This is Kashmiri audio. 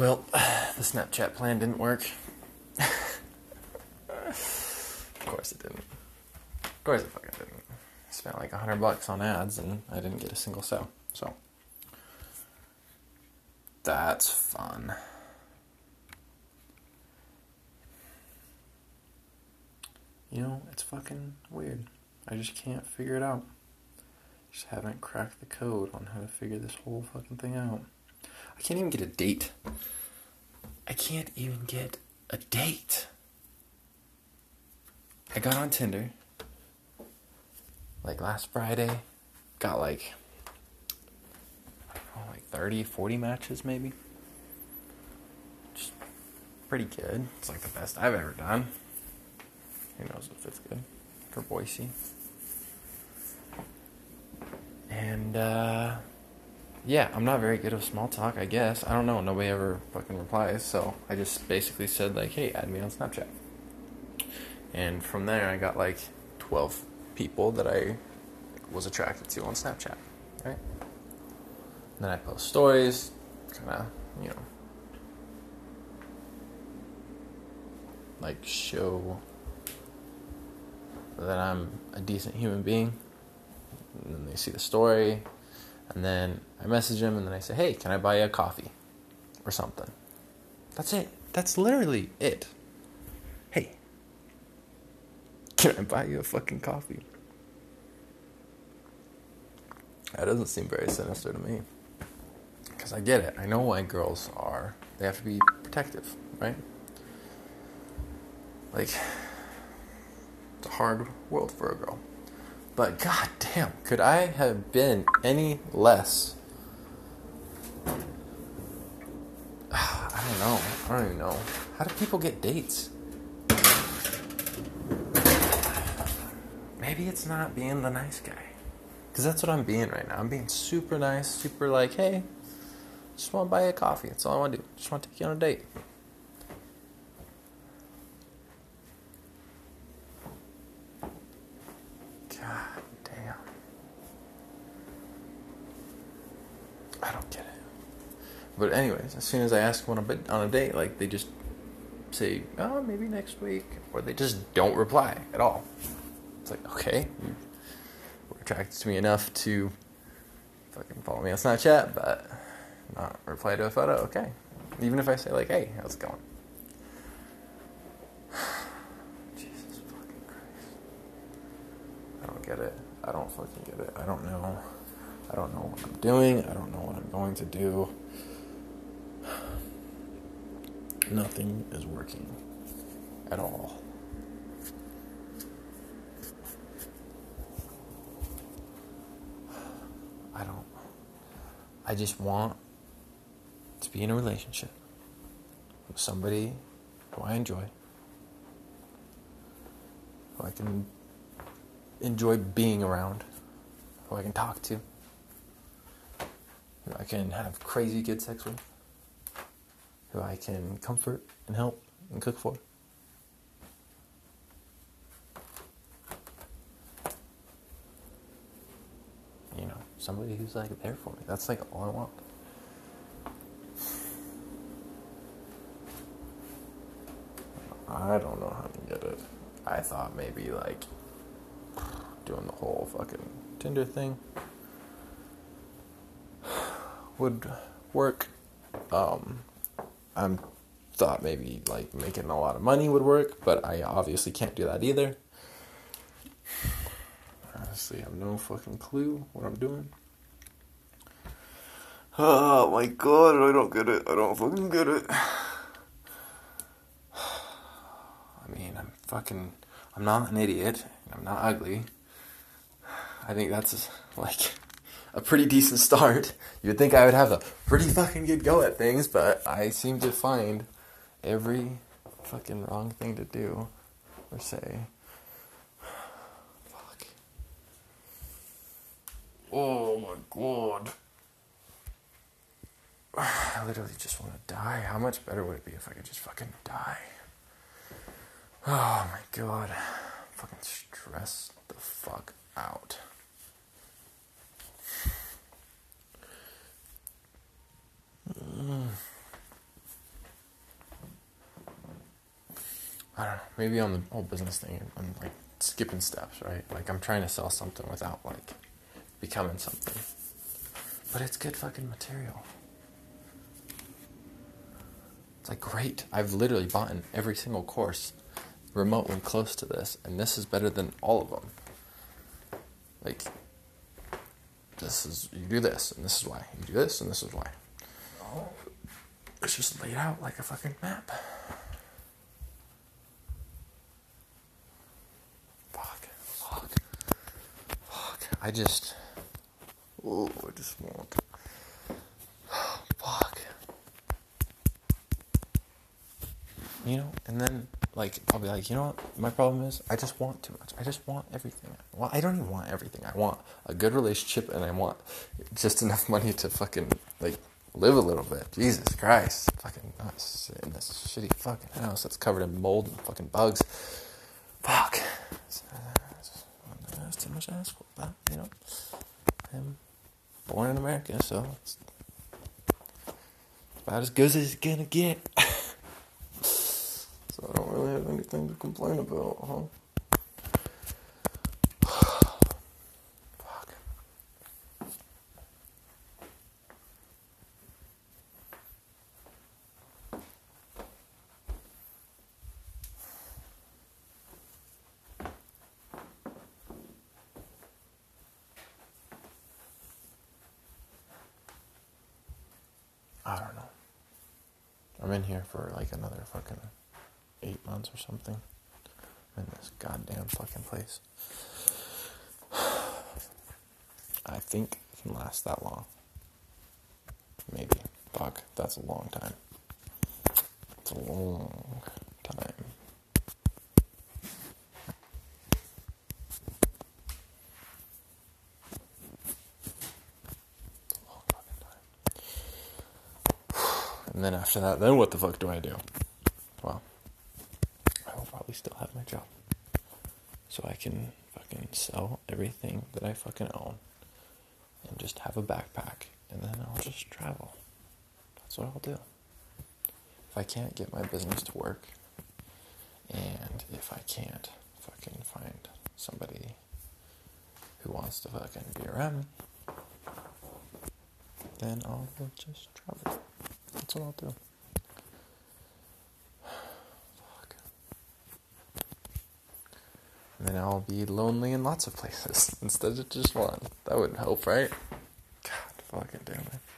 Well, the Snapchat plan didn't work. of course it didn't. Of course it fucking didn't. I spent like a hundred bucks on ads and I didn't get a single sale. So that's fun. You know, it's fucking weird. I just can't figure it out. Just haven't cracked the code on how to figure this whole fucking thing out. I can't even get a date. I can't even get a date. I got on Tinder like last Friday. Got like know, like 30, 40 matches maybe. Just pretty good. It's like the best I've ever done. Who knows if it's good for Boise. And uh yeah, I'm not very good with small talk, I guess. I don't know. Nobody ever fucking replies. So I just basically said, like, hey, add me on Snapchat. And from there, I got like 12 people that I was attracted to on Snapchat, right? And then I post stories, kind of, you know, like show that I'm a decent human being. And then they see the story, and then I message him and then I say, hey, can I buy you a coffee? Or something. That's it. That's literally it. Hey, can I buy you a fucking coffee? That doesn't seem very sinister to me. Because I get it. I know why girls are. They have to be protective, right? Like, it's a hard world for a girl. But goddamn, could I have been any less? I don't know. I don't even know. How do people get dates? Maybe it's not being the nice guy. Because that's what I'm being right now. I'm being super nice, super like, hey, just want to buy you a coffee. That's all I want to do. Just want to take you on a date. God damn. I don't get it. But anyways, as soon as I ask one on a, on a date, like they just say, "Oh, maybe next week," or they just don't reply at all. It's like, okay, you were attracted to me enough to fucking follow me on Snapchat, but not reply to a photo. Okay, even if I say like, "Hey, how's it going?" Jesus fucking Christ. I don't get it. I don't fucking get it. I don't know. I don't know what I'm doing. I don't know what I'm going to do. Nothing is working at all. I don't. I just want to be in a relationship with somebody who I enjoy, who I can enjoy being around, who I can talk to, who I can have crazy good sex with, who I can comfort and help and cook for. You know, somebody who's like there for me. That's like all I want. I don't know how to get it. I thought maybe like doing the whole fucking Tinder thing would work. Um, I thought maybe like making a lot of money would work, but I obviously can't do that either. Honestly, I have no fucking clue what I'm doing. Oh my god, I don't get it. I don't fucking get it. I mean, I'm fucking. I'm not an idiot. I'm not ugly. I think that's like a pretty decent start. You'd think I would have a pretty fucking good go at things, but I seem to find every fucking wrong thing to do or say. Fuck. Oh my god. I literally just want to die. How much better would it be if I could just fucking die? Oh my god. Fucking stress the fuck out. I don't know, maybe on the whole business thing, I'm like skipping steps, right? Like I'm trying to sell something without like becoming something. But it's good fucking material. It's like great. I've literally bought in every single course remotely close to this, and this is better than all of them. Like, this is, you do this, and this is why. You do this, and this is why. It's just laid out like a fucking map. Fuck, fuck, fuck. I just, oh, I just want. Fuck. You know, and then like I'll be like, you know what? My problem is I just want too much. I just want everything. Well, I don't even want everything. I want a good relationship, and I want just enough money to fucking like live a little bit. Jesus Christ, fucking nuts in this shitty fucking house that's covered in mold and fucking bugs. Fuck. Much to ask for, but you know, I'm born in America, so it's about as good as it's gonna get. so I don't really have anything to complain about, huh? I don't know. I'm in here for like another fucking eight months or something. in this goddamn fucking place. I think it can last that long. Maybe. Fuck, that's a long time. It's a long time. It's a long fucking time. And then after that, then what the fuck do I do? Well, I will probably still have my job. So I can fucking sell everything that I fucking own and just have a backpack and then I'll just travel. That's what I'll do. If I can't get my business to work and if I can't fucking find somebody who wants to fucking be around me, then I'll just travel. what's on out there? Fuck. And then I'll be lonely in lots of places instead of just one. That نہٕ help, right? God, fucking damn it.